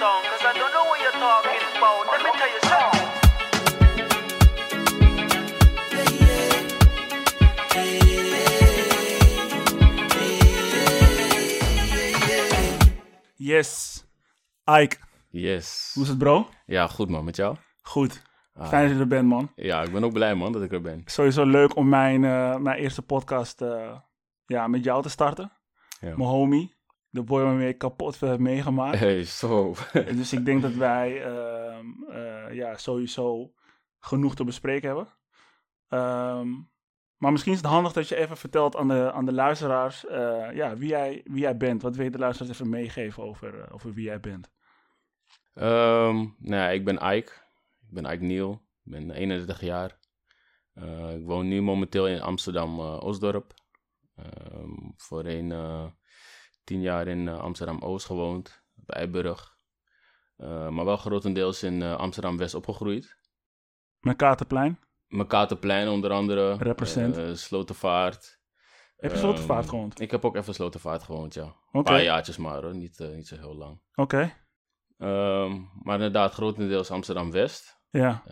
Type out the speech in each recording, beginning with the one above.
song, cause I don't know what you're talking about. Let me tell you something. Yes. Ike, Yes. hoe is het bro? Ja, goed man, met jou? Goed. Ah. Fijn dat je er bent man. Ja, ik ben ook blij man dat ik er ben. Sowieso leuk om mijn, eh, mijn eerste podcast eh, ja, met jou te starten. Ja. Mijn homie. De boy waarmee ik kapot veel heb meegemaakt. Hey, zo. dus ik denk dat wij ehm, eh, ja, sowieso genoeg te bespreken hebben. Ehm, maar misschien is het handig dat je even vertelt aan de, aan de luisteraars eh, ja, wie, jij, wie jij bent. Wat wil je de luisteraars even meegeven over, eh, over wie jij bent? Ehm, nou ja, ik ben Ike. Ik ben Ike Neil. Ik ben 31 jaar. Ik woon nu momenteel in Amsterdam-Oostdorp. voorheen tien jaar in eh, Amsterdam-Oost gewoond. Op Eiburg. Eh, maar wel grotendeels in eh, Amsterdam-West opgegroeid. Mijn Katerplein. Mekatenplein onder andere. Represent. Slotervaart. Heb je Ehm, Slotervaart gewoond? Ik heb ook even Slotervaart gewoond, ja. Een paar jaartjes maar hoor, niet, niet zo heel lang. Oké. Ehm, maar inderdaad, grotendeels Amsterdam-West. Ja.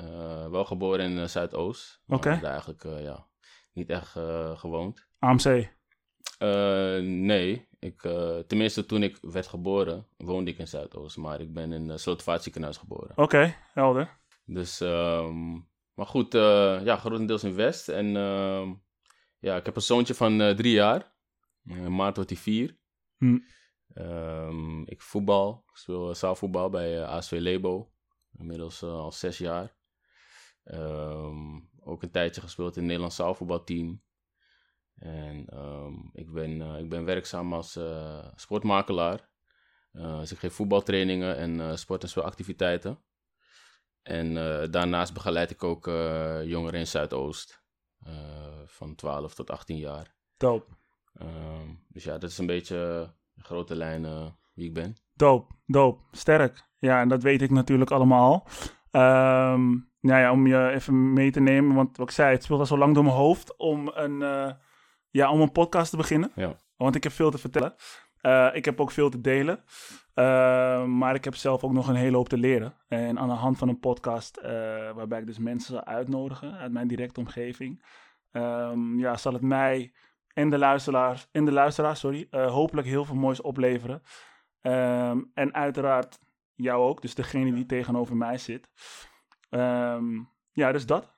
Wel geboren in Zuidoost. Oké. daar eigenlijk ja, niet echt gewoond. AMC. Eh, nee, ik, eh, tenminste toen ik werd geboren, woonde ik in Zuidoost. Maar ik ben in uh, Slotervaartziekenhuis geboren. Oké, helder. Dus, ehm, maar goed, eh, ja, grotendeels in West. En ehm, ja, ik heb een zoontje van eh, drie jaar. In maart wordt hij vier. Hm. Ehm, ik voetbal, ik speel eh, zaalvoetbal bij eh, ASV Lebo. Inmiddels eh, al zes jaar. Ook een tijdje gespeeld in het Nederlands zaalvoetbalteam. En ehm, ik, ben, eh, ik ben werkzaam als eh, sportmakelaar. Eh, dus ik geef voetbaltrainingen en sport- en speelactiviteiten. En daarnaast begeleid ik ook jongeren in Zuidoost. van 12 tot 18 jaar. Dope. Ehm, dus ja, dat is een beetje in grote lijnen wie ik ben. Dope, dope, sterk. Ja, en dat weet ik natuurlijk allemaal. Ehm nou ja, om je even mee te nemen, want wat ik zei, het speelt al zo lang door mijn hoofd om een, ja, om een podcast te beginnen. Ja. Want ik heb veel te vertellen. Eh, ik heb ook veel te delen. Eh, maar ik heb zelf ook nog een hele hoop te leren. En aan de hand van een podcast, eh, waarbij ik dus mensen zal uitnodigen uit mijn directe omgeving, ehm, ja, zal het mij en de luisteraars, en de luisteraars sorry, hopelijk heel veel moois opleveren. Ehm, en uiteraard jou ook, dus degene die tegenover mij zit. Ehm, ja, dus dat.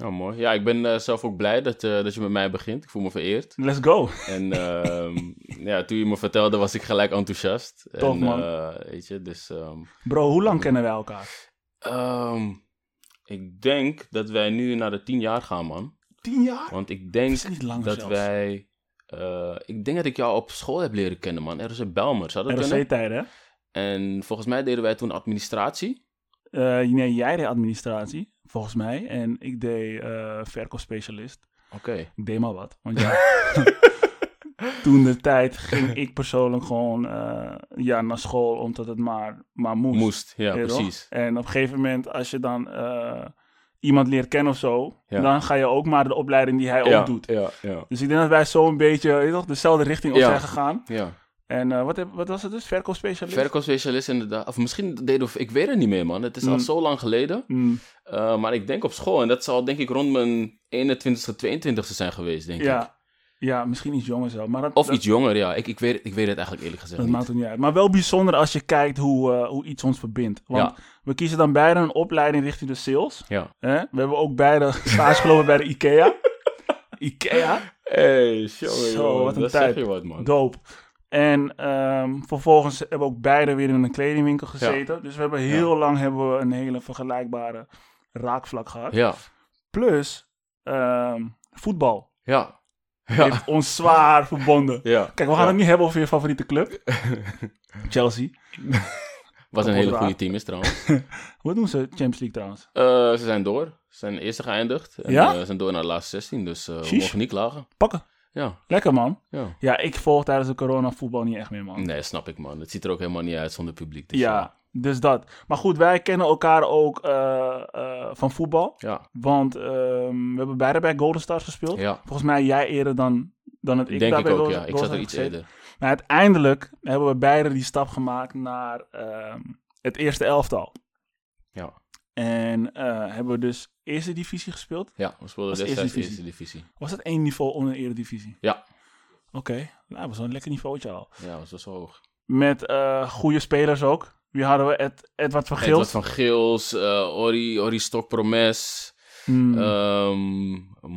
Oh, mooi. Ja, ik ben eh, zelf ook blij dat, eh, dat je met mij begint. Ik voel me vereerd. Let's go. En ehm, ja, toen je me vertelde, was ik gelijk enthousiast. Tof, en, man. eh, weet je, dus... ehm, Bro, hoe lang kennen wij elkaar? ehm, ik denk dat wij nu naar de tien jaar gaan, man. Tien jaar? Want ik denk niet dat zelfs. wij... ik denk dat ik jou op school heb leren kennen, man. Ergens in Belmer, zou dat kunnen? ROC-tijden, hè? En volgens mij deden wij toen administratie. Nee, jij deed administratie, volgens mij. En ik deed eh verkoopspecialist. Oké. Ik deed maar wat. Want ja, toen de tijd ging ik persoonlijk gewoon eh, ja, naar school, omdat het maar, maar moest. Moest, ja, toch? precies. En op een gegeven moment, als je dan eh, iemand leert kennen of zo, Ja. dan ga je ook maar de opleiding die hij ja, ook doet. Ja, ja. Dus ik denk dat wij zo een beetje toch, dezelfde richting op zijn gegaan. ja. En eh, wat, heb, wat was het dus? Verkoopspecialist? Verkoopspecialist inderdaad. Of misschien deden we... Ik weet het niet meer, man. Het is al Mm. zo lang geleden. Mm, Uh, maar ik denk op school. En dat zal denk ik rond mijn 21ste, 22ste zijn geweest, denk ik. ja. ja, misschien iets jonger zo. Maar dat, Of dat, iets jonger, ja. Ik, ik, weet, ik weet het eigenlijk eerlijk gezegd dat niet. maakt het niet uit. Maar wel bijzonder als je kijkt hoe, eh, hoe iets ons verbindt. Want Ja. we kiezen dan beide een opleiding richting de sales. Ja. We hebben ook beide stage gelopen bij de IKEA. IKEA? Hey, jongen, Zo, wat een dat tijd. zeg je wat, man. Dope. En ehm, vervolgens hebben we ook beide weer in een kledingwinkel gezeten. Dus we hebben heel lang hebben we een hele vergelijkbare raakvlak gehad. Ja, Plus ehm, voetbal ja, ja, heeft ons zwaar verbonden. Kijk, we gaan het niet hebben over je favoriete club. Chelsea. Was een hele goede team is trouwens. Wat doen ze Champions League trouwens? Eh, ze zijn door. Ze zijn eerste geëindigd. En, Ja? eh, ze zijn door naar de laatste 16, dus eh, we mogen niet klagen. Pakken. Ja, Lekker man. ja. Ja, ik volg tijdens de corona voetbal niet echt meer man. Nee, snap ik, man. Het ziet er ook helemaal niet uit zonder publiek. Dus, ja, dus dat. Maar goed, wij kennen elkaar ook eh, eh, van voetbal. Ja, Want ehm, we hebben beide bij Golden Stars gespeeld. ja. Volgens mij jij eerder dan, dan het ik, denk ik ook, Golden- ja. Ik zat er iets gezeten. eerder. Maar uiteindelijk hebben we beide die stap gemaakt naar ehm, het eerste elftal. Ja. En eh, hebben we dus eerste divisie gespeeld. Ja, we speelden destijds eerste eerste divisie. Was dat één niveau onder de eredivisie? Ja. Oké, nou, dat was wel een lekker niveautje al. Ja, was best wel hoog. Met eh, goede spelers ook. Wie hadden we? Ed, Edward van Edward Gils. van Gils, eh Ori, Ori Stok Promes, Hmm, ehm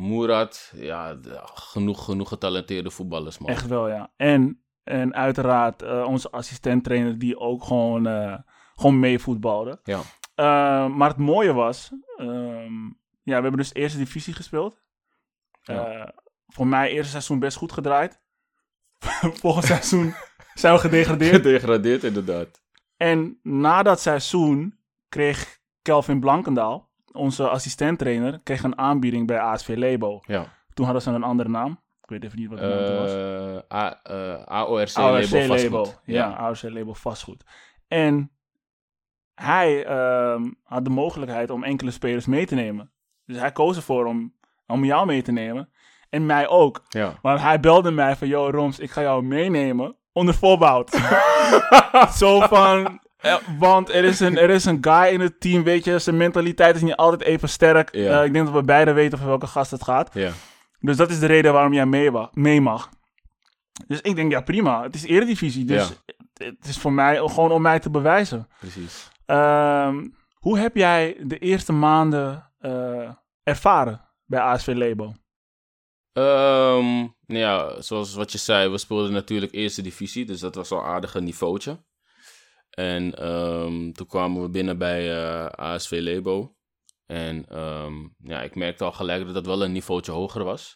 Murat. Ja, de- genoeg, genoeg getalenteerde voetballers, man. Echt wel, ja. En, en uiteraard onze assistent-trainer die ook gewoon, gewoon meevoetbalde. Ja. Eh, maar het mooie was, ehm, ja, we hebben dus eerste divisie gespeeld. Ja. Eh, voor mij eerste seizoen best goed gedraaid. Volgend seizoen zijn we gedegradeerd. Gedegradeerd, inderdaad. En na dat seizoen kreeg Kelvin Blankendaal, onze assistent-trainer, kreeg een aanbieding bij ASV Lebo. Ja. Toen hadden ze een andere naam. Ik weet even niet wat de naam was. Eh, A- eh, AORC AORC label label. vastgoed. Ja, AORC label vastgoed. En hij ehm, had de mogelijkheid om enkele spelers mee te nemen. Dus hij koos ervoor om, om jou mee te nemen. En mij ook. ja. Maar hij belde mij van, yo Roms, ik ga jou meenemen onder voorbehoud. Zo van, eh, want er is, een, er is een guy in het team, weet je, zijn mentaliteit is niet altijd even sterk. Ja. Eh, ik denk dat we beide weten over welke gast het gaat. Ja. Dus dat is de reden waarom jij mee, mee mag. Dus ik denk, ja prima, het is eredivisie. Dus het is voor mij gewoon om mij te bewijzen. Precies. Ehm, hoe heb jij de eerste maanden eh, ervaren bij ASV Lebo? Ehm, nou ja, zoals wat je zei, we speelden natuurlijk eerste divisie, dus dat was al een aardige niveautje. En ehm, toen kwamen we binnen bij eh, ASV Lebo. En ehm, ja, ik merkte al gelijk dat dat wel een niveautje hoger was.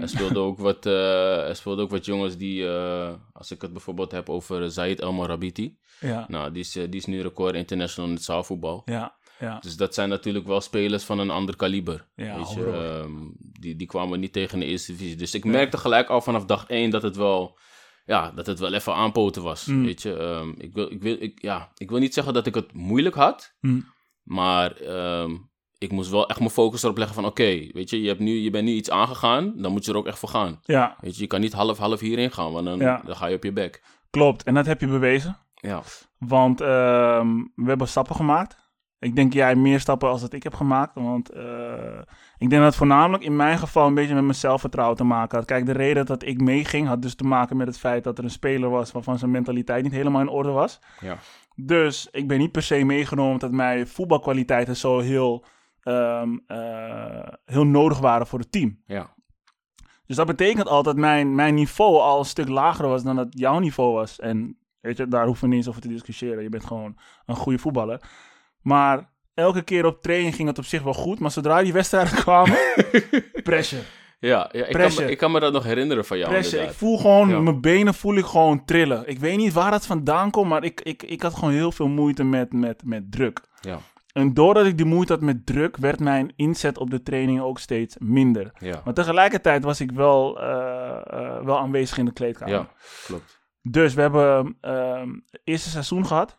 Er speelden ook wat, eh, er speelden ook wat jongens die, eh, als ik het bijvoorbeeld heb over Zaid El Morabiti. Ja, Nou, die is, eh, die is nu record international in het zaalvoetbal. ja, ja. Dus dat zijn natuurlijk wel spelers van een ander kaliber. Ja, weet je, ehm, die, die kwamen niet tegen de eerste divisie. Dus ik merkte gelijk al vanaf dag één dat het wel, ja, dat het wel even aanpoten was. Mm. Weet je, Ehm, ik, wil, ik, wil, ik, ja, ik wil niet zeggen dat ik het moeilijk had, Mm. maar ik moest wel echt mijn focus erop leggen van oké, weet je, je, hebt nu, je bent nu iets aangegaan, dan moet je er ook echt voor gaan. ja, Weet je, je kan niet half-half hierin gaan, want dan, Ja. dan ga je op je bek. klopt. En dat heb je bewezen. Ja, Want ehm, we hebben stappen gemaakt. Ik denk jij meer stappen als dat ik heb gemaakt. Want eh, ik denk dat het voornamelijk in mijn geval een beetje met mijn zelfvertrouwen te maken had. Kijk, de reden dat ik meeging had dus te maken met het feit dat er een speler was waarvan zijn mentaliteit niet helemaal in orde was. ja, Dus ik ben niet per se meegenomen dat mijn voetbalkwaliteiten zo heel, ehm, eh, heel nodig waren voor het team. ja, Dus dat betekent al dat mijn, mijn niveau al een stuk lager was dan dat jouw niveau was. En weet je, daar hoeven we niet eens over te discussiëren. Je bent gewoon een goede voetballer. Maar elke keer op training ging het op zich wel goed. Maar zodra die wedstrijden kwamen, pressure. ja, ja ik, kan me, ik kan me dat nog herinneren van jou pressure. Ik voel gewoon, Ja. mijn benen voel ik gewoon trillen. Ik weet niet waar dat vandaan komt, maar ik, ik, ik had gewoon heel veel moeite met, met, met druk. Ja, En doordat ik die moeite had met druk, werd mijn inzet op de training ook steeds minder. ja, Maar tegelijkertijd was ik wel, eh, eh, wel aanwezig in de kleedkamer. ja, klopt. Dus we hebben ehm, het eerste seizoen gehad.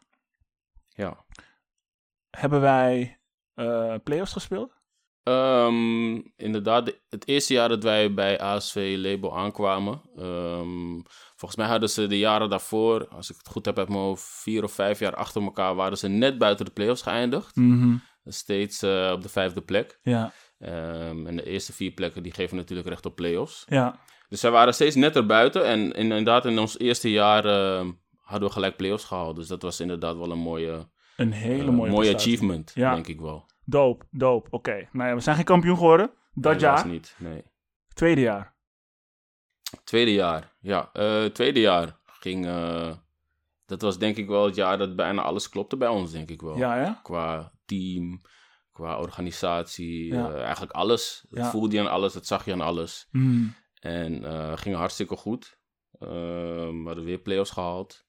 Ja. Hebben wij eh play-offs gespeeld? Ehm, inderdaad, de- het eerste jaar dat wij bij ASV Label aankwamen. ehm, volgens mij hadden ze de jaren daarvoor, als ik het goed heb uit mijn hoofd, vier of vijf jaar achter elkaar, waren ze net buiten de playoffs geëindigd. Steeds eh, op de vijfde plek. Ja, Ehm, en de eerste vier plekken die geven natuurlijk recht op playoffs. ja, Dus zij waren steeds net erbuiten. En inderdaad, in ons eerste jaar ehm, hadden we gelijk playoffs gehaald. Dus dat was inderdaad wel een mooie, een hele eh, mooie, mooie achievement, Ja. denk ik wel. Doop, doop. Oké. Nou ja, we zijn geen kampioen geworden. Dat Helaas jaar. niet, nee. Tweede jaar. Tweede jaar, ja. eh, tweede jaar ging... eh, dat was denk ik wel het jaar dat bijna alles klopte bij ons, denk ik wel. Ja, ja? Qua team, qua organisatie, Ja. eh, eigenlijk alles. Dat voelde je aan alles, dat zag je aan alles. Mm. En ging hartstikke goed. We hadden weer play-offs gehaald.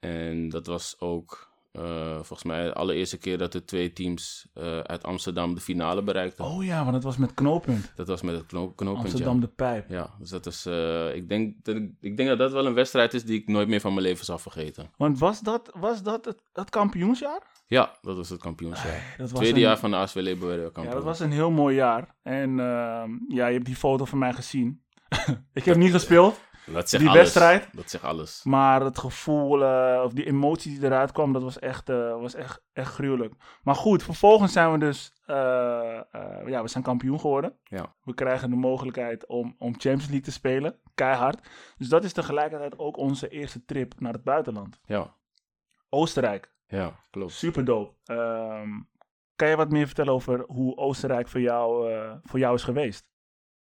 En dat was ook eh, volgens mij de allereerste keer dat de twee teams eh, uit Amsterdam de finale bereikten. Oh ja, want het was met knooppunt. Dat was met het knoop, knooppunt, ja. Amsterdam de Pijp. Ja, dus dat is. eh, ik, denk dat, ik, denk dat dat wel een wedstrijd is die ik nooit meer van mijn leven zal vergeten. Want was dat, was dat het, het kampioensjaar? Ja, dat was het kampioensjaar. Dat was Tweede een- jaar van de ASW we kampioen. Ja, dat was een heel mooi jaar. En ehm, ja, je hebt die foto van mij gezien. ik heb niet gespeeld. Dat zegt Die alles. wedstrijd? Dat zegt alles. Maar het gevoel, eh, of die emotie die eruit kwam, dat was echt, eh, was echt, echt gruwelijk. Maar goed, vervolgens zijn we dus, eh, ja, we zijn kampioen geworden. Ja. We krijgen de mogelijkheid om, om Champions League te spelen, keihard. Dus dat is tegelijkertijd ook onze eerste trip naar het buitenland. Ja, Oostenrijk, ja klopt. super dope. Ehm, kan je wat meer vertellen over hoe Oostenrijk voor jou, voor jou is geweest?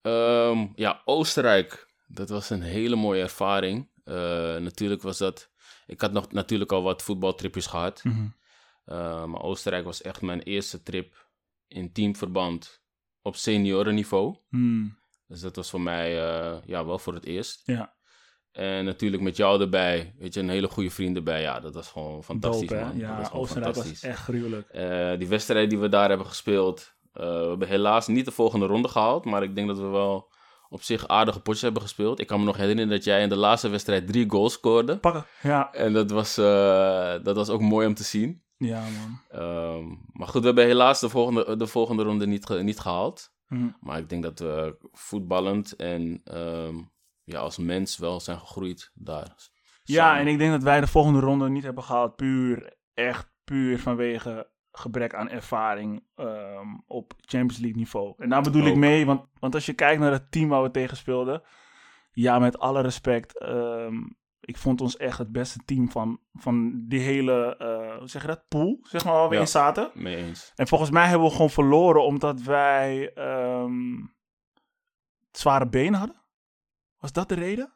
Ehm, ja, Oostenrijk. Dat was een hele mooie ervaring. Eh, natuurlijk was dat... Ik had nog natuurlijk al wat voetbaltripjes gehad. Eh, maar Oostenrijk was echt mijn eerste trip in teamverband op seniorenniveau. Hmm, Dus dat was voor mij eh, ja, wel voor het eerst. Ja, En natuurlijk met jou erbij, weet je, een hele goede vriend erbij. Ja, dat was gewoon fantastisch, dope man. dat was Ja, Oostenrijk was echt gruwelijk. Die wedstrijd die we daar hebben gespeeld, we hebben helaas niet de volgende ronde gehaald. Maar ik denk dat we wel op zich aardige potjes hebben gespeeld. Ik kan me nog herinneren dat jij in de laatste wedstrijd drie goals scoorde. Pakken. Ja, En dat was, eh, dat was ook mooi om te zien. ja man. Ehm, maar goed, we hebben helaas de volgende, de volgende ronde niet, niet gehaald. Hmm. Maar ik denk dat we voetballend en ehm, ja, als mens wel zijn gegroeid daar. Ja, Samen. en ik denk dat wij de volgende ronde niet hebben gehaald. Puur, echt puur vanwege gebrek aan ervaring ehm, op Champions League niveau. En daar bedoel ik mee, want, want als je kijkt naar het team waar we tegen speelden. Ja, met alle respect. ehm, ik vond ons echt het beste team van, van die hele, eh, hoe zeg je dat, pool, zeg maar, waar we Ja. in zaten. Mee eens. En volgens mij hebben we gewoon verloren omdat wij ehm, zware benen hadden. Was dat de reden?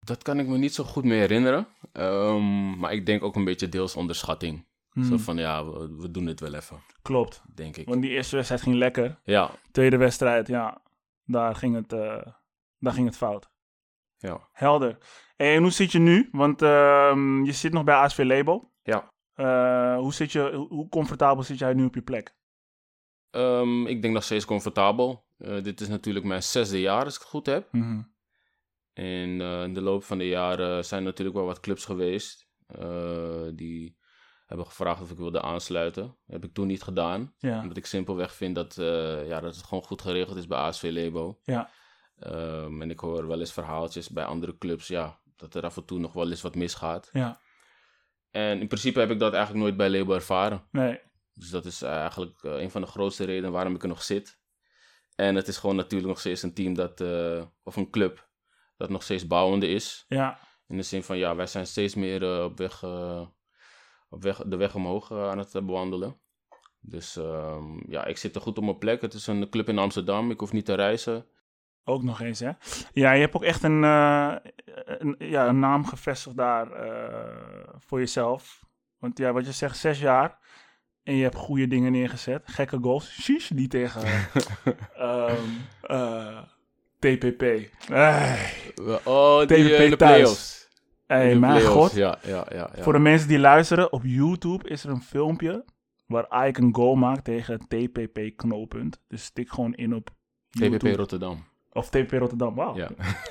Dat kan ik me niet zo goed meer herinneren. Maar ik denk ook een beetje deels onderschatting. Zo Hmm, van ja, we, we doen het wel even, Klopt, denk ik. want die eerste wedstrijd ging lekker. Ja, Tweede wedstrijd, ja, daar ging het, eh, daar ging het fout. ja, Helder. En hoe zit je nu? Want ehm, je zit nog bij ASV Label. ja. Eh, hoe, zit je, hoe- comfortabel zit jij nu op je plek? Ehm, ik denk nog steeds comfortabel. Eh, dit is natuurlijk mijn zesde jaar, als ik het goed heb. Mhm. En in de loop van de jaren zijn er natuurlijk wel wat clubs geweest die hebben gevraagd of ik wilde aansluiten. Dat heb ik toen niet gedaan. Ja, Omdat ik simpelweg vind dat, eh, ja, dat het gewoon goed geregeld is bij ASV Lebo. ja, Ehm, en ik hoor wel eens verhaaltjes bij andere clubs, ja, dat er af en toe nog wel eens wat misgaat. ja. En in principe heb ik dat eigenlijk nooit bij Lebo ervaren. Nee, Dus dat is eigenlijk eh, een van de grootste redenen waarom ik er nog zit. En het is gewoon natuurlijk nog steeds een team dat, eh, of een club, dat nog steeds bouwende is. ja, In de zin van, ja, wij zijn steeds meer eh, op, weg, eh, op weg, de weg omhoog eh, aan het eh, bewandelen. Dus ehm, ja, ik zit er goed op mijn plek. Het is een club in Amsterdam. Ik hoef niet te reizen. ook nog eens, hè? Ja, je hebt ook echt een, eh, een, ja, een naam gevestigd daar voor jezelf. Want ja, wat je zegt, zes jaar. En je hebt goede dingen neergezet. Gekke goals. Sheesh, die tegen ehm, eh, TPP. Oh, die de thuis. Hey mijn god. Ja, ja, ja. ja. Voor de mensen die luisteren, op YouTube is er een filmpje waar Ike een goal maakt tegen TPP knooppunt. Dus tik gewoon in op TPP YouTube. Rotterdam. Of TPP Rotterdam, wauw. Ja,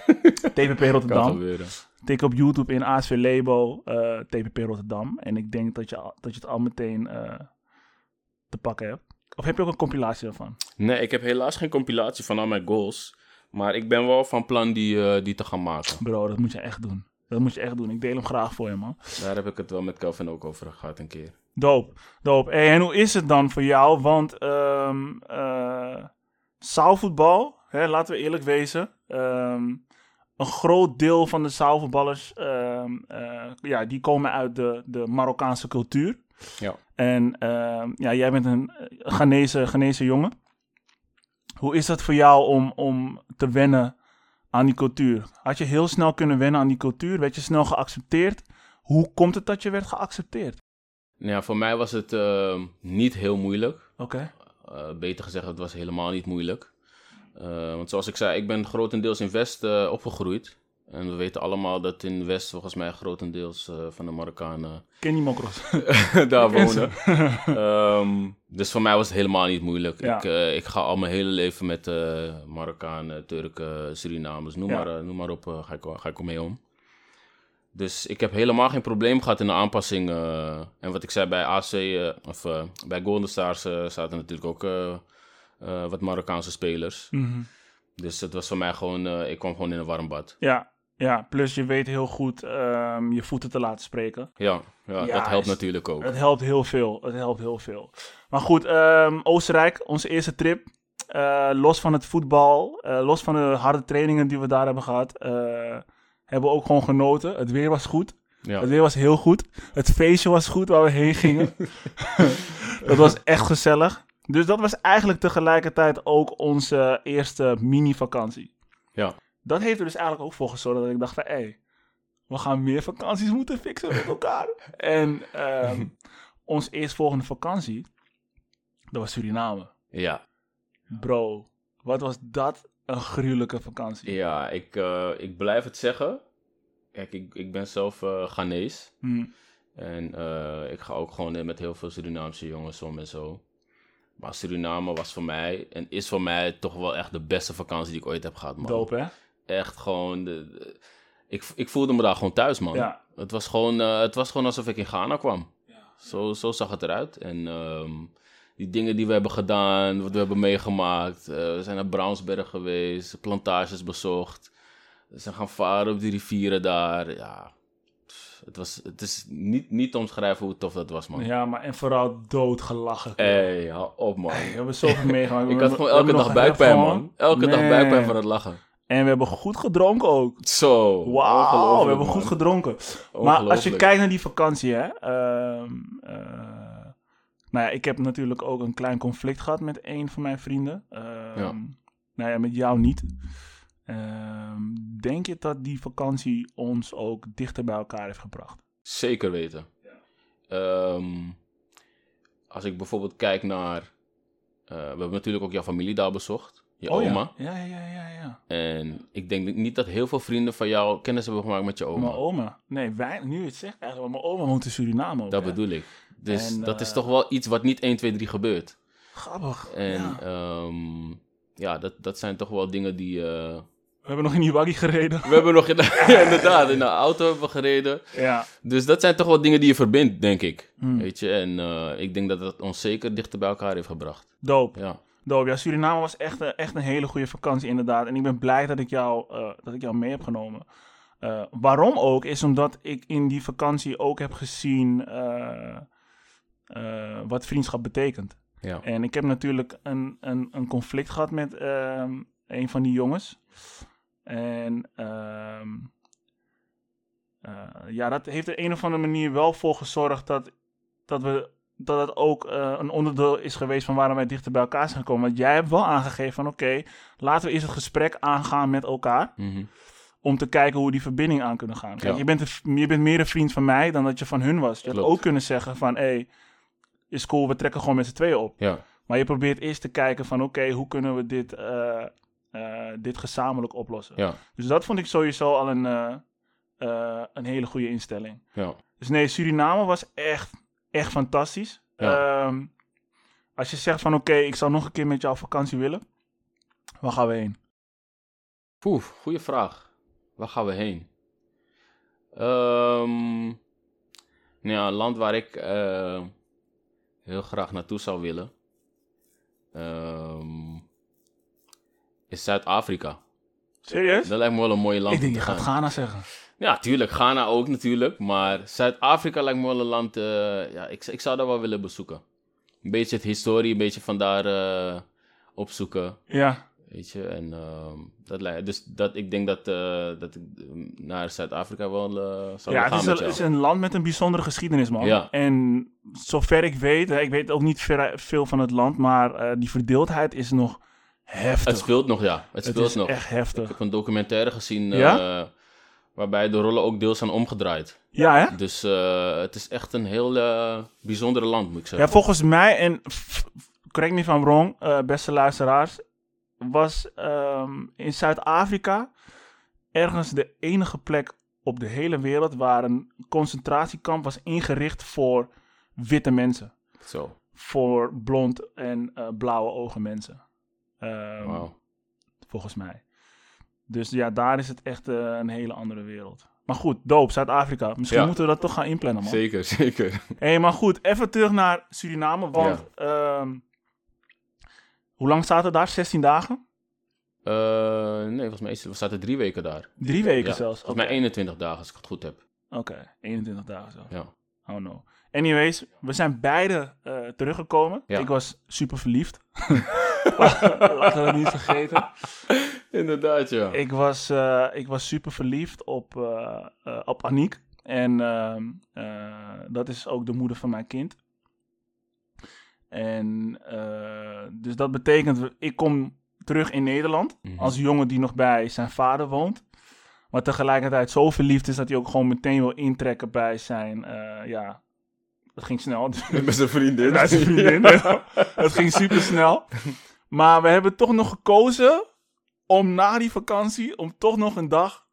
TPP Rotterdam. Tik op YouTube in ASV Labo eh, TPP Rotterdam. En ik denk dat je, dat je het al meteen eh, te pakken hebt. Of heb je ook een compilatie daarvan? Nee, ik heb helaas geen compilatie van al mijn goals. Maar ik ben wel van plan die, eh, die te gaan maken. Bro, dat moet je echt doen. Dat moet je echt doen. Ik deel hem graag voor je, man. Daar heb ik het wel met Kelvin ook over gehad een keer. Doop, doop. Hey, en hoe is het dan voor jou? Want eh, zaalvoetbal, hè, laten we eerlijk wezen. ehm, een groot deel van de zaalvoetballers, ehm, eh, ja, die komen uit de, de Marokkaanse cultuur. Ja. En ja, jij bent een eh, Ghanese, Ghanese jongen. Hoe is dat voor jou om, om te wennen aan die cultuur? Had je heel snel kunnen wennen aan die cultuur? Werd je snel geaccepteerd? Hoe komt het dat je werd geaccepteerd? Nou ja, voor mij was het eh, niet heel moeilijk. Oké. Eh, beter gezegd, het was helemaal niet moeilijk. Eh, want zoals ik zei, ik ben grotendeels in West eh, opgegroeid. En we weten allemaal dat in West volgens mij grotendeels eh, van de Marokkanen Ken die mokros? daar wonen. Ehm, dus voor mij was het helemaal niet moeilijk. Ja. Ik, eh, ik ga al mijn hele leven met eh Marokkanen, Turken, Surinamers, noem, Ja. maar, noem maar op, ga, ik, ga ik mee om. Dus ik heb helemaal geen probleem gehad in de aanpassing. en wat ik zei bij AC, of bij Golden Stars zaten natuurlijk ook wat Marokkaanse spelers. Mhm. Dus het was voor mij gewoon, ik kwam gewoon in een warm bad. Ja, Ja, plus je weet heel goed ehm, je voeten te laten spreken. Ja, ja, Ja, dat helpt is- natuurlijk ook. Het helpt heel veel. Het helpt heel veel. Maar goed, ehm, Oostenrijk, onze eerste trip. Eh, los van het voetbal, eh, los van de harde trainingen die we daar hebben gehad, eh, hebben we ook gewoon genoten. Het weer was goed. Ja. Het weer was heel goed. Het feestje was goed waar we heen gingen. dat was echt gezellig. Dus dat was eigenlijk tegelijkertijd ook onze eerste mini-vakantie. Ja. Dat heeft er dus eigenlijk ook voor gezorgd dat ik dacht van... Hé, we gaan meer vakanties moeten fixen met elkaar. en ehm ons eerstvolgende vakantie, dat was Suriname. Ja, Bro, wat was dat een gruwelijke vakantie. ja ik, eh, ik blijf het zeggen. Kijk, ik, ik ben zelf eh Ghanese. Hm. En eh, ik ga ook gewoon met heel veel Surinaamse jongens om en zo. Maar Suriname was voor mij en is voor mij toch wel echt de beste vakantie die ik ooit heb gehad, man. Hè? Echt gewoon. De, de- ik, ik voelde me daar gewoon thuis, man. Ja. Het, was gewoon, eh, het was gewoon alsof ik in Ghana kwam. Zo, zo zag het eruit. En ehm, die dingen die we hebben gedaan, wat we hebben meegemaakt. eh, we zijn naar Brownsberg geweest, plantages bezocht. We zijn gaan varen op die rivieren daar. Ja, het, was, het is niet, niet te omschrijven hoe tof dat was, man. Ja, maar en vooral doodgelachen. Hé, hou op, man. We hebben zoveel meegemaakt. Ik had gewoon elke dag buikpijn, man. Elke dag buikpijn van het lachen. En we hebben goed gedronken ook. Zo. Wauw, we hebben man. goed gedronken. Maar als je kijkt naar die vakantie, hè. ehm, eh, nou ja, ik heb natuurlijk ook een klein conflict gehad met een van mijn vrienden. Ja. Nou ja, met jou niet. Ehm, denk je dat die vakantie ons ook dichter bij elkaar heeft gebracht? Zeker weten. Als ik bijvoorbeeld kijk naar... eh, we hebben natuurlijk ook jouw familie daar bezocht. Je oma. Ja, ja, ja, ja. ja. En ik denk niet dat heel veel vrienden van jou kennis hebben gemaakt met je oma. Mijn oma. Nee, wij, nu het zegt eigenlijk, maar mijn oma woont in Suriname ook. Dat hè. bedoel ik. Dus En, dat is eh, toch wel iets wat niet 1, 2, 3 gebeurt. Grappig. En ja. ja, ja dat, dat zijn toch wel dingen die... eh, We hebben nog in die waggie gereden. We hebben nog in ja, inderdaad in de auto hebben we gereden. Ja. Dus dat zijn toch wel dingen die je verbindt, denk ik. Hmm. Weet je, en eh, ik denk dat dat ons zeker dichter bij elkaar heeft gebracht. Dope. Ja, Ja, Suriname was echt, een- echt een hele goede vakantie, inderdaad. En ik ben blij dat ik jou, eh, dat ik jou mee heb genomen. Eh, waarom ook, is omdat ik in die vakantie ook heb gezien eh, wat vriendschap betekent. ja. En ik heb natuurlijk een, een, een conflict gehad met ehm, een van die jongens. En ehm, eh, ja, dat heeft er een of andere manier wel voor gezorgd dat, dat, we, dat het ook eh, een onderdeel is geweest van waarom wij dichter bij elkaar zijn gekomen. Want jij hebt wel aangegeven van oké, laten we eerst het gesprek aangaan met elkaar. Mhm. Om te kijken hoe we die verbinding aan kunnen gaan. Kijk, Ja. je, bent een, je bent meer een vriend van mij dan dat je van hun was. Je had ook kunnen zeggen van hé, hey, is cool, we trekken gewoon met z'n tweeën op. ja. Maar je probeert eerst te kijken van oké, hoe kunnen we dit, eh, eh, dit gezamenlijk oplossen. ja, Dus dat vond ik sowieso al een, een hele goede instelling. ja. Dus nee, Suriname was echt, echt fantastisch. Ja. Ehm, als je zegt van oké, ik zou nog een keer met jou op vakantie willen. Waar gaan we heen? Poeh, goede vraag. Waar gaan we heen? Ehm, nou ja, een land waar ik eh, heel graag naartoe zou willen ehm, is Zuid-Afrika. Serieus? Dat lijkt me wel een mooie land ik denk je gaat. Ghana zeggen. Ja, tuurlijk. Ghana ook natuurlijk. Maar Zuid-Afrika lijkt me wel een land... eh, ja, ik, ik zou dat wel willen bezoeken. Een beetje het historie, een beetje vandaar eh opzoeken. Ja, Weet je, en ehm, dat lijkt... Dus dat, ik denk dat, eh, dat ik mm, naar Zuid-Afrika wel zou ja het gaan is, met een, jou. het is een land met een bijzondere geschiedenis, man. Ja. En zover ik weet, ik weet ook niet veel van het land, maar die verdeeldheid is nog heftig. Het speelt nog, ja. Het Het speelt is nog. echt Ik heftig. heb een documentaire gezien Ja? Waarbij de rollen ook deels zijn omgedraaid. Ja, hè? Dus eh, het is echt een heel eh, bijzondere land, moet ik zeggen. Ja, volgens mij, en correct me I'm wrong, eh, beste luisteraars, was ehm, in Zuid-Afrika ergens de enige plek op de hele wereld waar een concentratiekamp was ingericht voor witte mensen. Zo, Voor blond en blauwe ogen mensen. Ehm, wauw. Volgens mij. Dus ja, daar is het echt eh, een hele andere wereld. Maar goed, doop, Zuid-Afrika. Misschien Ja. moeten we dat toch gaan inplannen, man. Zeker, zeker. Hé, maar goed, even terug naar Suriname. Want ehm, hoe lang staat het daar? 16 dagen? Eh, nee, volgens mij we zaten drie weken daar. Drie weken Ja, zelfs? Volgens mij 21 dagen, als ik het goed heb. Oké, 21 dagen zo. Ja. Oh no. Anyways, we zijn beide eh, teruggekomen. Ja. Ik was super verliefd. Laten we niet vergeten. Inderdaad, ja. Ik was, eh, ik was super verliefd op, eh, op Aniek. En ehm, eh, dat is ook de moeder van mijn kind. En dus dat betekent, ik kom terug in Nederland Mhm. als jongen die nog bij zijn vader woont. Maar tegelijkertijd zo verliefd is dat hij ook gewoon meteen wil intrekken bij zijn, ja, het ging snel. Met zijn vriendin. Bij zijn vriendin. ja. Het ging super snel. Maar we hebben toch nog gekozen om na die vakantie, om toch nog een dag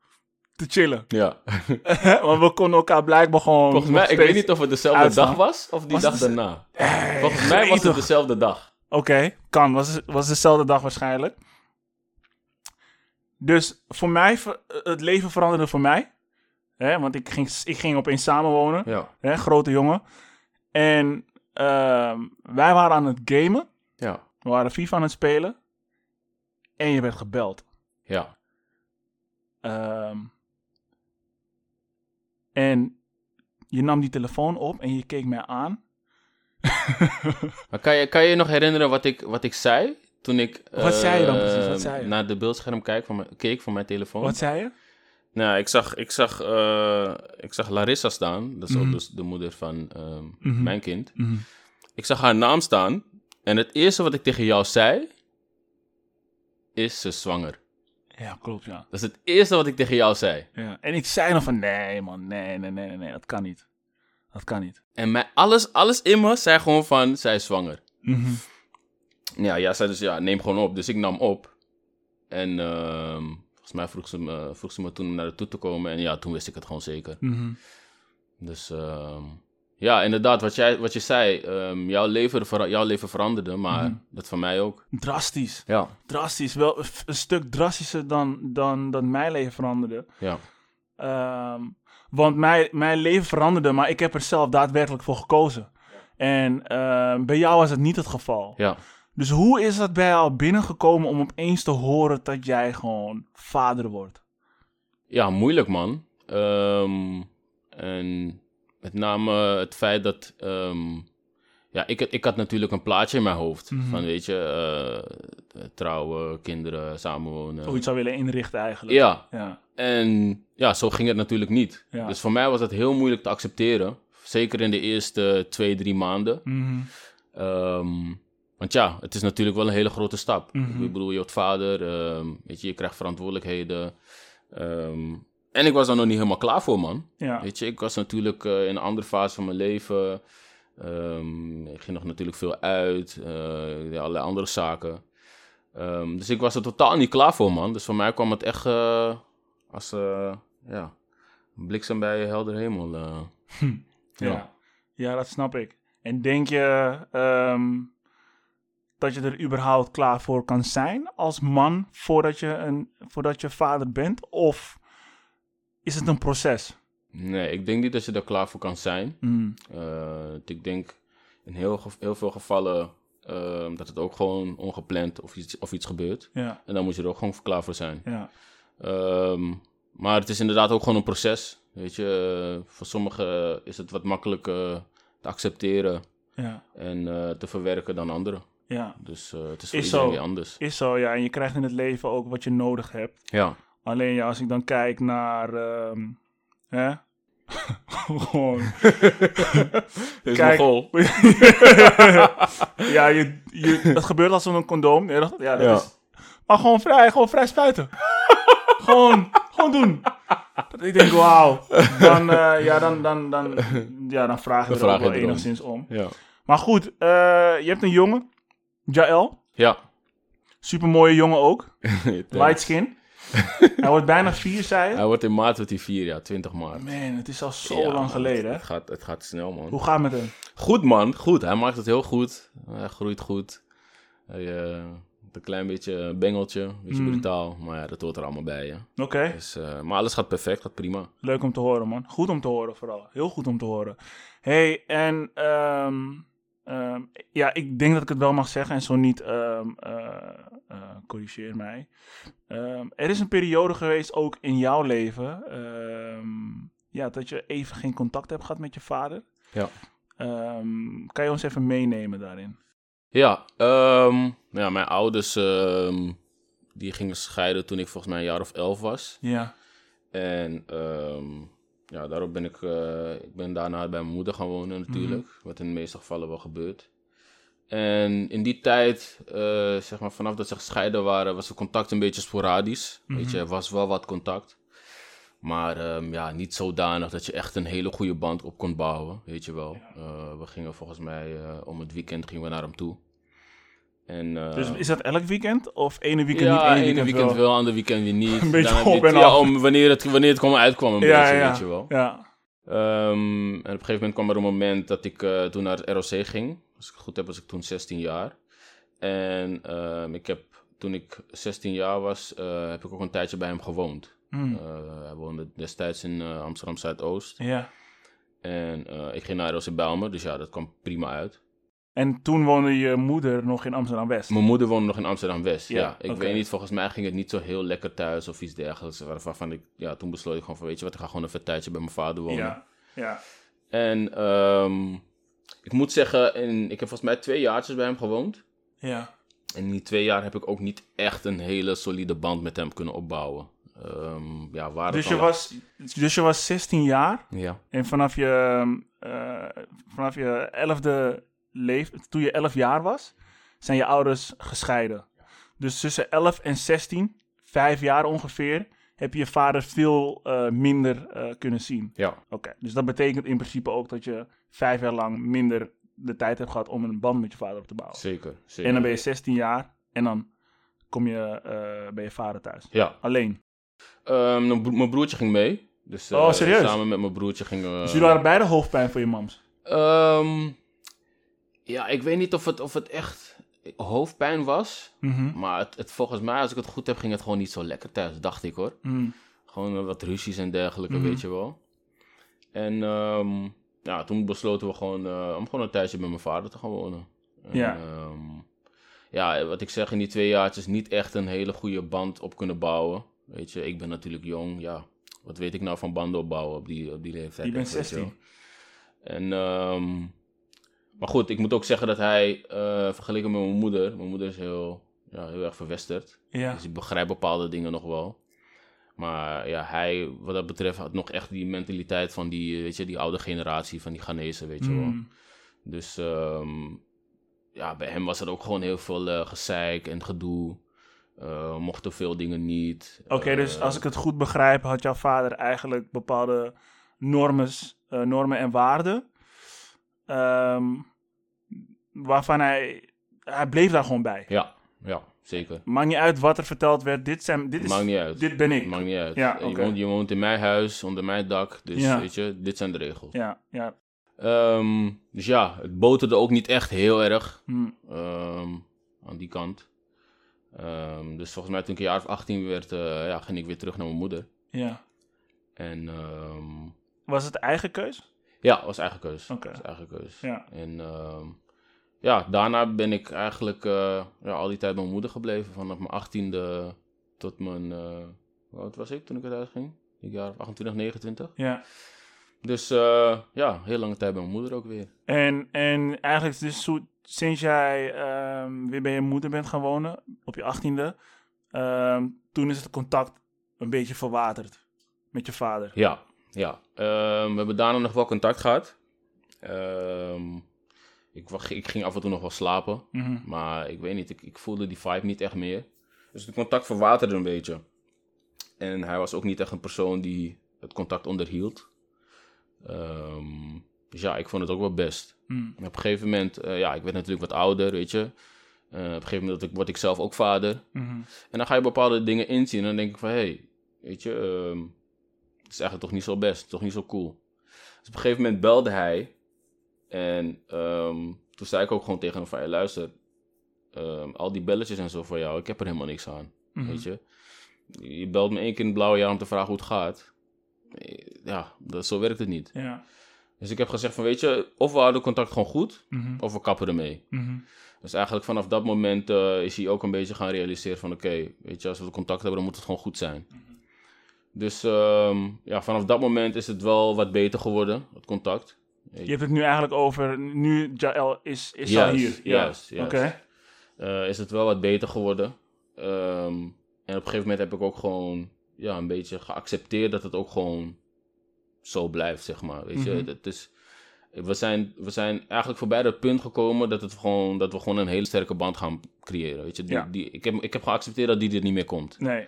te chillen. Ja. Want we konden elkaar blijkbaar gewoon. Volgens mij, ik weet niet of het dezelfde uitstaan. dag was of die Was dag het- daarna. Hey, Volgens mij was het dezelfde dag. Oké, kan. Was, was dezelfde dag waarschijnlijk. Dus voor mij, ver- het leven veranderde voor mij. Hè, want ik ging, ik ging opeens samenwonen. Ja. Hè, grote jongen. En ehm, wij waren aan het gamen. Ja. We waren FIFA aan het spelen. En je werd gebeld. Ja. Ehm, en je nam die telefoon op en je keek mij aan. Maar kan je, kan je nog herinneren wat ik, wat ik zei toen ik Wat zei je dan precies? Wat zei je? naar de beeldscherm kijk van mijn, keek van mijn telefoon? Wat zei je? Nou, ik zag, ik, zag, eh, ik zag Larissa staan. Dat is Mhm. ook dus de moeder van ehm, Mhm. mijn kind. Ik zag haar naam staan. En het eerste wat ik tegen jou zei, is ze zwanger. Ja, klopt, ja. Dat is het eerste wat ik tegen jou zei. ja. En ik zei nog van, nee man, nee, nee, nee, nee, nee, dat kan niet. Dat kan niet. En mij, alles, alles in me zei gewoon van, zij is zwanger. Mhm. Ja, ja, zei dus, ja, neem gewoon op. Dus ik nam op. En ehm, mij vroeg ze, me, vroeg ze me toen om naar de toe te komen. En ja, toen wist ik het gewoon zeker. Mhm. Dus ehm, ja, inderdaad, wat, jij, wat je zei. ehm, jouw, leven, jouw leven veranderde, maar Mhm. dat van mij ook. Drastisch. Ja, Drastisch. Wel een, stuk drastischer dan, dan, dan mijn leven veranderde. ja, Ehm, want mijn, mijn leven veranderde, maar ik heb er zelf daadwerkelijk voor gekozen. En bij jou was het niet het geval. ja. Dus hoe is dat bij jou binnengekomen om opeens te horen dat jij gewoon vader wordt? Ja, moeilijk man. Ehm, en met name het feit dat... ehm, ja, ik, ik had natuurlijk een plaatje in mijn hoofd. Mhm. Van, weet je, eh, trouwen, kinderen, samenwonen. Hoe het zou willen inrichten eigenlijk. Ja, Ja. En ja, zo ging het natuurlijk niet. Ja. Dus voor mij was het heel moeilijk te accepteren. Zeker in de eerste twee, drie maanden. Ehm, want ja, het is natuurlijk wel een hele grote stap. Mhm. Ik bedoel, je wordt vader, ehm, weet je, je krijgt verantwoordelijkheden. Ehm, en ik was er nog niet helemaal klaar voor, man. Ja. Weet je, ik was natuurlijk eh, in een andere fase van mijn leven. Ehm, ik ging nog natuurlijk veel uit, deed allerlei andere zaken. Dus ik was er totaal niet klaar voor, man. Dus voor mij kwam het echt eh, als ja, een bliksem bij helder hemel. eh. Ja. ja, dat snap ik. En denk je dat je er überhaupt klaar voor kan zijn als man voordat je, een, voordat je vader bent? Of is het een proces? Nee, ik denk niet dat je daar klaar voor kan zijn. Mm. Eh, ik denk in heel, heel veel gevallen ehm, dat het ook gewoon ongepland of iets, of iets gebeurt. Ja, En dan moet je er ook gewoon klaar voor zijn. ja, Ehm, maar het is inderdaad ook gewoon een proces. Weet je, Eh, voor sommigen is het wat makkelijker te accepteren ja, en eh, te verwerken dan anderen. Ja. Dus eh, het is voor Is iedereen zo. weer anders. Is zo, ja. En je krijgt in het leven ook wat je nodig hebt. Ja, Alleen ja, als ik dan kijk naar... ehm, hè? Gewoon... is Kijk. ja, je, je, het gebeurt als zo'n condoom. Ja, dat, ja, dat. Is, maar gewoon vrij, gewoon vrij spuiten. gewoon, gewoon doen. Dat ik denk, wauw. Dan, eh, ja, dan, dan, dan, ja, dan vraag je Dan er ook vraag je wel enigszins om. Ja. Maar goed, eh, je hebt een jongen. Jaël. Ja. Supermooie jongen ook. Light skin. Hij wordt bijna vier, zei je. Hij wordt in maart wordt hij vier, ja, 20 maart. Man, het is al zo Ja, lang geleden? Het, het gaat, het gaat snel, man. Hoe gaat het met hem? Goed, man. Goed. Hij maakt het heel goed. Hij groeit goed. Hij eh, een klein beetje bengeltje. Een beetje Mm. brutaal. Maar ja, dat hoort er allemaal bij, ja. Oké. Dus, eh, maar alles gaat perfect. Gaat prima. Leuk om te horen, man. Goed om te horen, vooral. Heel goed om te horen. hey, en ehm, ehm, ja, ik denk dat ik het wel mag zeggen en zo niet, ehm, eh, eh, corrigeer mij. Ehm, er is een periode geweest, ook in jouw leven, ja, dat je even geen contact hebt gehad met je vader. Ja. Kan je ons even meenemen daarin? Ja, ja mijn ouders die gingen scheiden toen ik volgens mij een jaar of elf was. Ja, En ehm, ja, daarop ben ik, eh, ik ben daarna bij mijn moeder gaan wonen natuurlijk. Wat in de meeste gevallen wel gebeurt. En in die tijd, eh, zeg maar vanaf dat ze gescheiden waren, was het contact een beetje sporadisch. Weet je, er was wel wat contact. Maar ehm, ja, niet zodanig dat je echt een hele goede band op kon bouwen, weet je wel. Eh, we gingen volgens mij om het weekend gingen we naar hem toe. En, eh, dus is dat elk weekend of ene weekend ja, niet, ene ene weekend, weekend wel? wel, ander weekend weer niet. Een beetje op het- en ja, af. om, wanneer, het, wanneer het kwam uitkwam een Ja, beetje, ja, weet je wel. ja. Ehm, en op een gegeven moment kwam er een moment dat ik eh, toen naar het ROC ging. Als ik het goed heb, was ik toen 16 jaar. En ehm, ik heb, toen ik 16 jaar was, eh, heb ik ook een tijdje bij hem gewoond. Hmm. Hij woonde destijds in Amsterdam Zuidoost. ja. En ik ging naar ROC Bijlmer, dus ja, dat kwam prima uit. En toen woonde je moeder nog in Amsterdam-West? Mijn moeder woonde nog in Amsterdam-West, Ja, ja. Ik weet niet, volgens mij ging het niet zo heel lekker thuis of iets dergelijks. waar- Waarvan ik, ja, toen besloot ik gewoon van, weet je wat, ik ga gewoon even een tijdje bij mijn vader wonen. Ja, ja. En ehm, ik moet zeggen, in, ik heb volgens mij twee jaartjes bij hem gewoond. ja. En in die twee jaar heb ik ook niet echt een hele solide band met hem kunnen opbouwen. Ehm, ja, waar Dus, je was, dus je was 16 jaar Ja, en vanaf je, eh, vanaf je 11e toen je 11 jaar was, zijn je ouders gescheiden. Dus tussen 11 en 16, vijf jaar ongeveer, heb je je vader veel eh, minder eh, kunnen zien. ja, Oké, dus dat betekent in principe ook dat je vijf jaar lang minder de tijd hebt gehad om een band met je vader op te bouwen. zeker. zeker. En dan ben je 16 jaar en dan kom je eh, bij je vader thuis. Ja, Alleen. Ehm, mijn bro- mijn broertje ging mee. Dus, Oh, serieus? Samen met mijn broertje gingen we... Dus jullie hadden beide hoofdpijn voor je mams. Ehm, ja, ik weet niet of het, of het echt hoofdpijn was. Mhm. Maar het, het, volgens mij, als ik het goed heb, ging het gewoon niet zo lekker thuis, dacht ik hoor. Mhm. Gewoon wat ruzies en dergelijke, Mhm. weet je wel. En ehm, ja, toen besloten we gewoon eh, om gewoon een tijdje met mijn vader te gaan wonen. En, Ja. ehm, ja, wat ik zeg, in die twee jaartjes niet echt een hele goede band op kunnen bouwen. Weet je, ik ben natuurlijk jong, ja. Wat weet ik nou van banden opbouwen op die, op die leeftijd? Je bent echt, weet 16. wel. En, ehm, maar goed, ik moet ook zeggen dat hij, eh, vergeleken met mijn moeder, mijn moeder is heel, ja, heel erg verwesterd. Ja. Dus ik begrijp bepaalde dingen nog wel. Maar ja, hij, wat dat betreft, had nog echt die mentaliteit van die, weet je, die oude generatie, van die Ghanese, weet je wel. Mhm. Dus ehm, ja, bij hem was er ook gewoon heel veel eh, gezeik en gedoe. Eh, mochten veel dingen niet. Oké, dus Eh, als ik het goed begrijp, had jouw vader eigenlijk bepaalde normes, eh, normen en waarden. Ehm, waarvan hij, hij bleef daar gewoon bij. Ja, ja, zeker. Maakt niet uit wat er verteld werd. Dit, zijn, dit, is, Maakt niet uit. dit ben ik. Maakt niet uit. Ja, je, oké. woont, je woont in mijn huis, onder mijn dak. Dus Ja. weet je, dit zijn de regels. Ja, ja. Ehm, dus ja, het boterde ook niet echt heel erg. Hm. ehm, aan die kant. Dus volgens mij toen ik een jaar of 18 werd, eh, ja, ging ik weer terug naar mijn moeder. ja. En Was het eigen keus? Ja, was eigen keus. Oké. Was eigen keus. Ja. En ehm, ja, daarna ben ik eigenlijk eh, ja, al die tijd bij mijn moeder gebleven. Vanaf mijn 18e tot mijn, eh hoe oud was ik toen ik eruit ging? Ik jaar of 28, 29. Ja. Dus eh, ja, heel lange tijd bij mijn moeder ook weer. En, en eigenlijk dus zo, sinds jij ehm, weer bij je moeder bent gaan wonen, op je achttiende, ehm, toen is het contact een beetje verwaterd met je vader. Ja, ja. Ehm, we hebben daarna nog wel contact gehad. Ehm, ik, ik ging af en toe nog wel slapen. Mhm. Maar ik weet niet, ik, ik voelde die vibe niet echt meer. Dus het contact verwaterde een beetje. En hij was ook niet echt een persoon die het contact onderhield. Ehm, dus ja, ik vond het ook wel best. Hm. En op een gegeven moment, eh, ja, ik werd natuurlijk wat ouder, weet je. Eh, op een gegeven moment word ik, zelf ook vader. Mhm. En dan ga je bepaalde dingen inzien. En dan denk ik van, hé, hey, weet je, het is eigenlijk toch niet zo best, toch niet zo cool. Dus op een gegeven moment belde hij. En ehm, toen zei ik ook gewoon tegen hem van, hey, luister, ehm, al die belletjes en zo voor jou, ik heb er helemaal niks aan, Mhm. weet je. Je belt me één keer in het blauwe jaar om te vragen hoe het gaat. Ja, dat, zo werkt het niet. Ja. Dus ik heb gezegd van, weet je, of we houden contact gewoon goed, Mhm. of we kappen ermee. Mhm. Dus eigenlijk vanaf dat moment eh, is hij ook een beetje gaan realiseren van, oké, weet je, als we contact hebben, dan moet het gewoon goed zijn. Dus ehm, ja, vanaf dat moment is het wel wat beter geworden, het contact. Je hebt het nu eigenlijk over, nu Jael is, is al hier. Ja. juist, juist. Oké. eh, is het wel wat beter geworden. Ehm, en op een gegeven moment heb ik ook gewoon ja, een beetje geaccepteerd dat het ook gewoon zo blijft, zeg maar. Weet je, Mhm. het is, we, zijn, we zijn eigenlijk voorbij dat punt gekomen dat, het gewoon, dat we gewoon een hele sterke band gaan creëren. Weet je, die, Ja. die, ik, heb, ik heb geaccepteerd dat die er niet meer komt. Nee.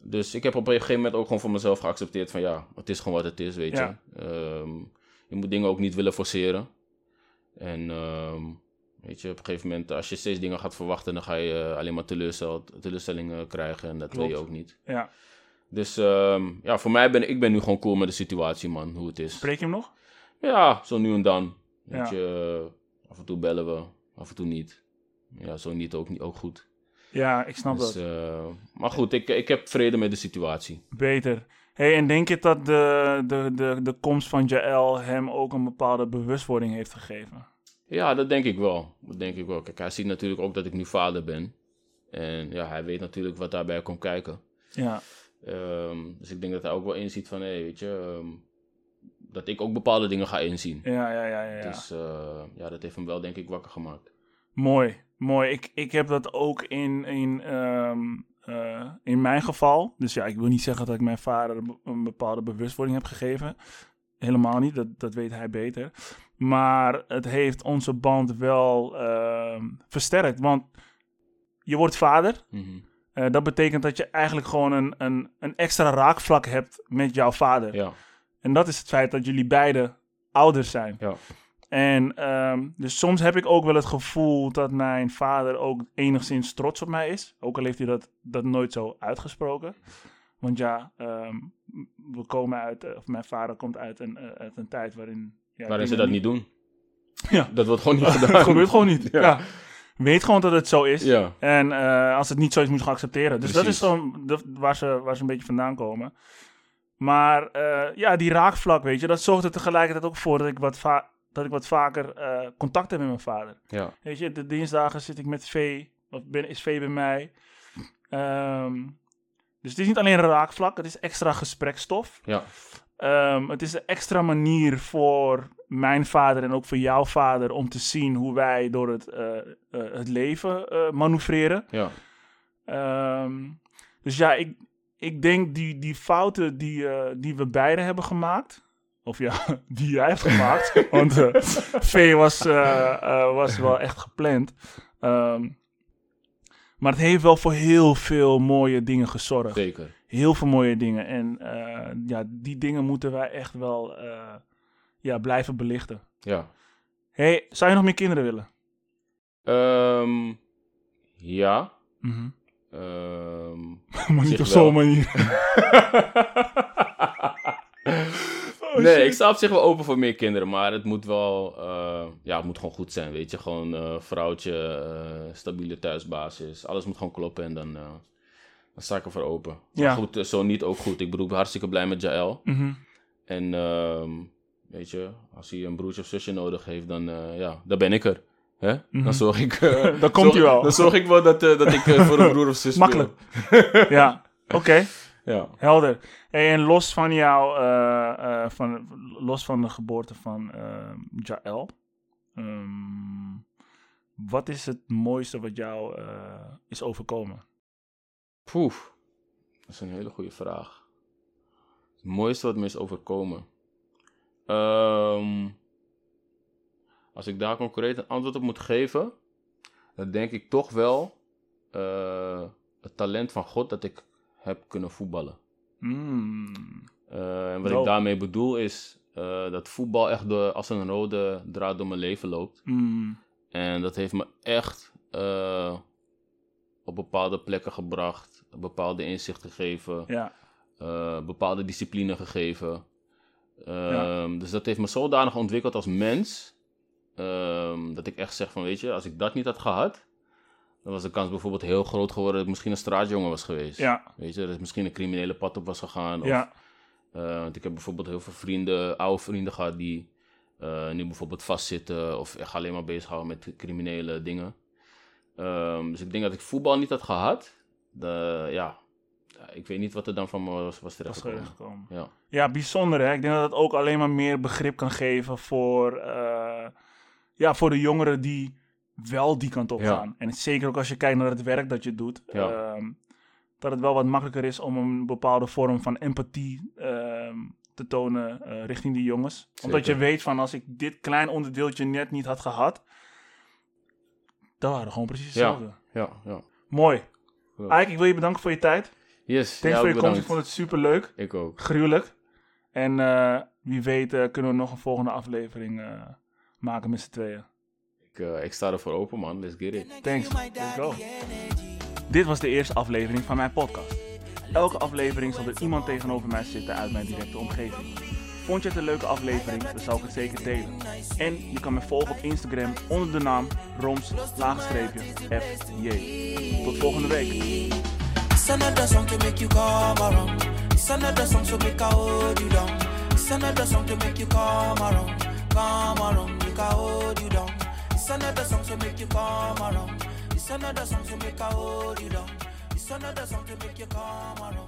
Dus ik heb op een gegeven moment ook gewoon voor mezelf geaccepteerd van ja, het is gewoon wat het is, weet Ja. je. Ehm, je moet dingen ook niet willen forceren. En ehm, weet je, op een gegeven moment, als je steeds dingen gaat verwachten, dan ga je eh, alleen maar teleurstel, teleurstellingen krijgen. En dat wil je ook niet. Ja. Dus ehm, ja, voor mij ben ik ben nu gewoon cool met de situatie, man, hoe het is. Spreek je hem nog? Ja, zo nu en dan. Weet Ja. je, eh, af en toe bellen we, af en toe niet. Ja, zo niet ook, niet, ook goed. Ja, ik snap Dus, dat. eh, maar goed, ik, ik heb vrede met de situatie. Beter. Hey, en denk je dat de, de, de, de komst van Jael hem ook een bepaalde bewustwording heeft gegeven? Ja, dat denk ik wel. Dat denk ik wel. Kijk, hij ziet natuurlijk ook dat ik nu vader ben. En ja, hij weet natuurlijk wat daarbij komt kijken. Ja. Ehm, dus ik denk dat hij ook wel inziet van, hé, weet je, ehm, dat ik ook bepaalde dingen ga inzien. Ja, ja, ja, ja. ja. Dus eh, ja, dat heeft hem wel, denk ik, wakker gemaakt. Mooi, mooi. Ik, ik heb dat ook in, in, ehm, eh, in mijn geval. Dus ja, ik wil niet zeggen dat ik mijn vader een be- een bepaalde bewustwording heb gegeven. Helemaal niet, dat, dat weet hij beter. Maar het heeft onze band wel ehm, versterkt. Want je wordt vader. Mhm. Eh, dat betekent dat je eigenlijk gewoon een, een, een extra raakvlak hebt met jouw vader. Ja, En dat is het feit dat jullie beide ouders zijn. ja, En ehm, dus soms heb ik ook wel het gevoel dat mijn vader ook enigszins trots op mij is. Ook al heeft hij dat, dat nooit zo uitgesproken. Want ja, ehm, we komen uit, eh, of mijn vader komt uit een, eh, uit een tijd waarin... Ja, waarin ze dat niet doen. Ja. Dat wordt gewoon niet gedaan. Het gebeurt gewoon niet. Ja. Ja. Weet gewoon dat het zo is. Ja, En eh, als het niet zo is, moet je accepteren. Dus dat is Precies. gewoon de- waar, ze, waar ze een beetje vandaan komen. Maar ja, die raakvlak, weet je, dat zorgt er tegelijkertijd ook voor dat ik wat, va- dat ik wat vaker eh, contact heb met mijn vader. ja, Weet je, de dinsdagen zit ik met Vee, of ben, is Vee bij mij. Ehm, dus het is niet alleen een raakvlak, het is extra gesprekstof. ja, Ehm, het is een extra manier voor mijn vader en ook voor jouw vader om te zien hoe wij door het, eh, eh, het leven manoeuvreren. ja. Ehm, dus ja, ik, ik denk die, die fouten die, die we beide hebben gemaakt. Of ja, die jij hebt gemaakt. want eh V was, eh, eh, was wel echt gepland. Ehm, maar het heeft wel voor heel veel mooie dingen gezorgd. Zeker. Heel veel mooie dingen. En ja, die dingen moeten wij echt wel ja, blijven belichten. Ja. hey, zou je nog meer kinderen willen? Ehm, ja. Mhm. Ehm, maar niet op zo'n manier. Oh, nee, ik sta op zich wel open voor meer kinderen, maar het moet wel, eh, ja, het moet gewoon goed zijn, weet je. Gewoon eh vrouwtje, eh, stabiele thuisbasis, alles moet gewoon kloppen en dan, dan sta ik ervoor open. Ja. Maar goed, zo niet ook goed. Ik bedoel, ik ben hartstikke blij met Jaël. Mhm. En ehm, weet je, als hij een broertje of zusje nodig heeft, dan, ja, dan ben ik er. Hè? Mhm. Dan zorg ik... Dan komt hij wel. Dan zorg ik wel dat, dat ik voor een broer of zus speel. Makkelijk. ja, oké. Ja. Helder. En los van jou, eh, eh, van, los van de geboorte van eh Jaël, ehm, wat is het mooiste wat jou is overkomen? Poef, dat is een hele goede vraag. Het mooiste wat me is overkomen. Ehm, als ik daar concreet een antwoord op moet geven, dan denk ik toch wel het talent van God dat ik heb kunnen voetballen. Mm, Eh, en wat ik daarmee bedoel is eh, dat voetbal echt door, als een rode draad door mijn leven loopt. mm, En dat heeft me echt eh, op bepaalde plekken gebracht, bepaalde inzichten gegeven, ja, bepaalde discipline gegeven. Ehm, Dus dat heeft me zodanig ontwikkeld als mens, ehm, dat ik echt zeg van, weet je, als ik dat niet had gehad, dan was de kans bijvoorbeeld heel groot geworden dat ik misschien een straatjongen was geweest. ja, Weet je, dat ik misschien een criminele pad op was gegaan. Of, ja, eh, want ik heb bijvoorbeeld heel veel vrienden, oude vrienden gehad die eh, nu bijvoorbeeld vastzitten of echt alleen maar bezighouden met criminele dingen. Ehm, dus ik denk dat ik voetbal niet had gehad. De, ja, ik weet niet wat er dan van me was, was terechtgekomen. gekomen. Ja. Ja, bijzonder hè. Ik denk dat het ook alleen maar meer begrip kan geven voor, eh, ja, voor de jongeren die wel die kant op Ja. gaan. En zeker ook als je kijkt naar het werk dat je doet. Ja. ehm, dat het wel wat makkelijker is om een bepaalde vorm van empathie ehm, te tonen eh, richting die jongens. Omdat je weet van als ik dit klein onderdeeltje net niet had gehad, dan waren we gewoon precies hetzelfde. Ja, ja. Mooi. Ike, ik wil je bedanken voor je tijd. Yes, Thanks voor je komst. Ik vond het super leuk. Ik ook. Gruwelijk. En eh, wie weet eh, kunnen we nog een volgende aflevering maken met z'n tweeën. Ik, eh, ik sta ervoor open, man. Let's get it. Thanks. Let's go. Dit was de eerste aflevering van mijn podcast. Elke aflevering zal er iemand tegenover mij zitten uit mijn directe omgeving. Vond je het een leuke aflevering, dan zou ik het zeker delen. En je kan me volgen op Instagram onder de naam roms FJ. Tot volgende week. It's another song to make you come around. Come around, make I hold you down. It's another song to make you come around. It's another song to make I hold you down. It's another song to make you come around. Come around.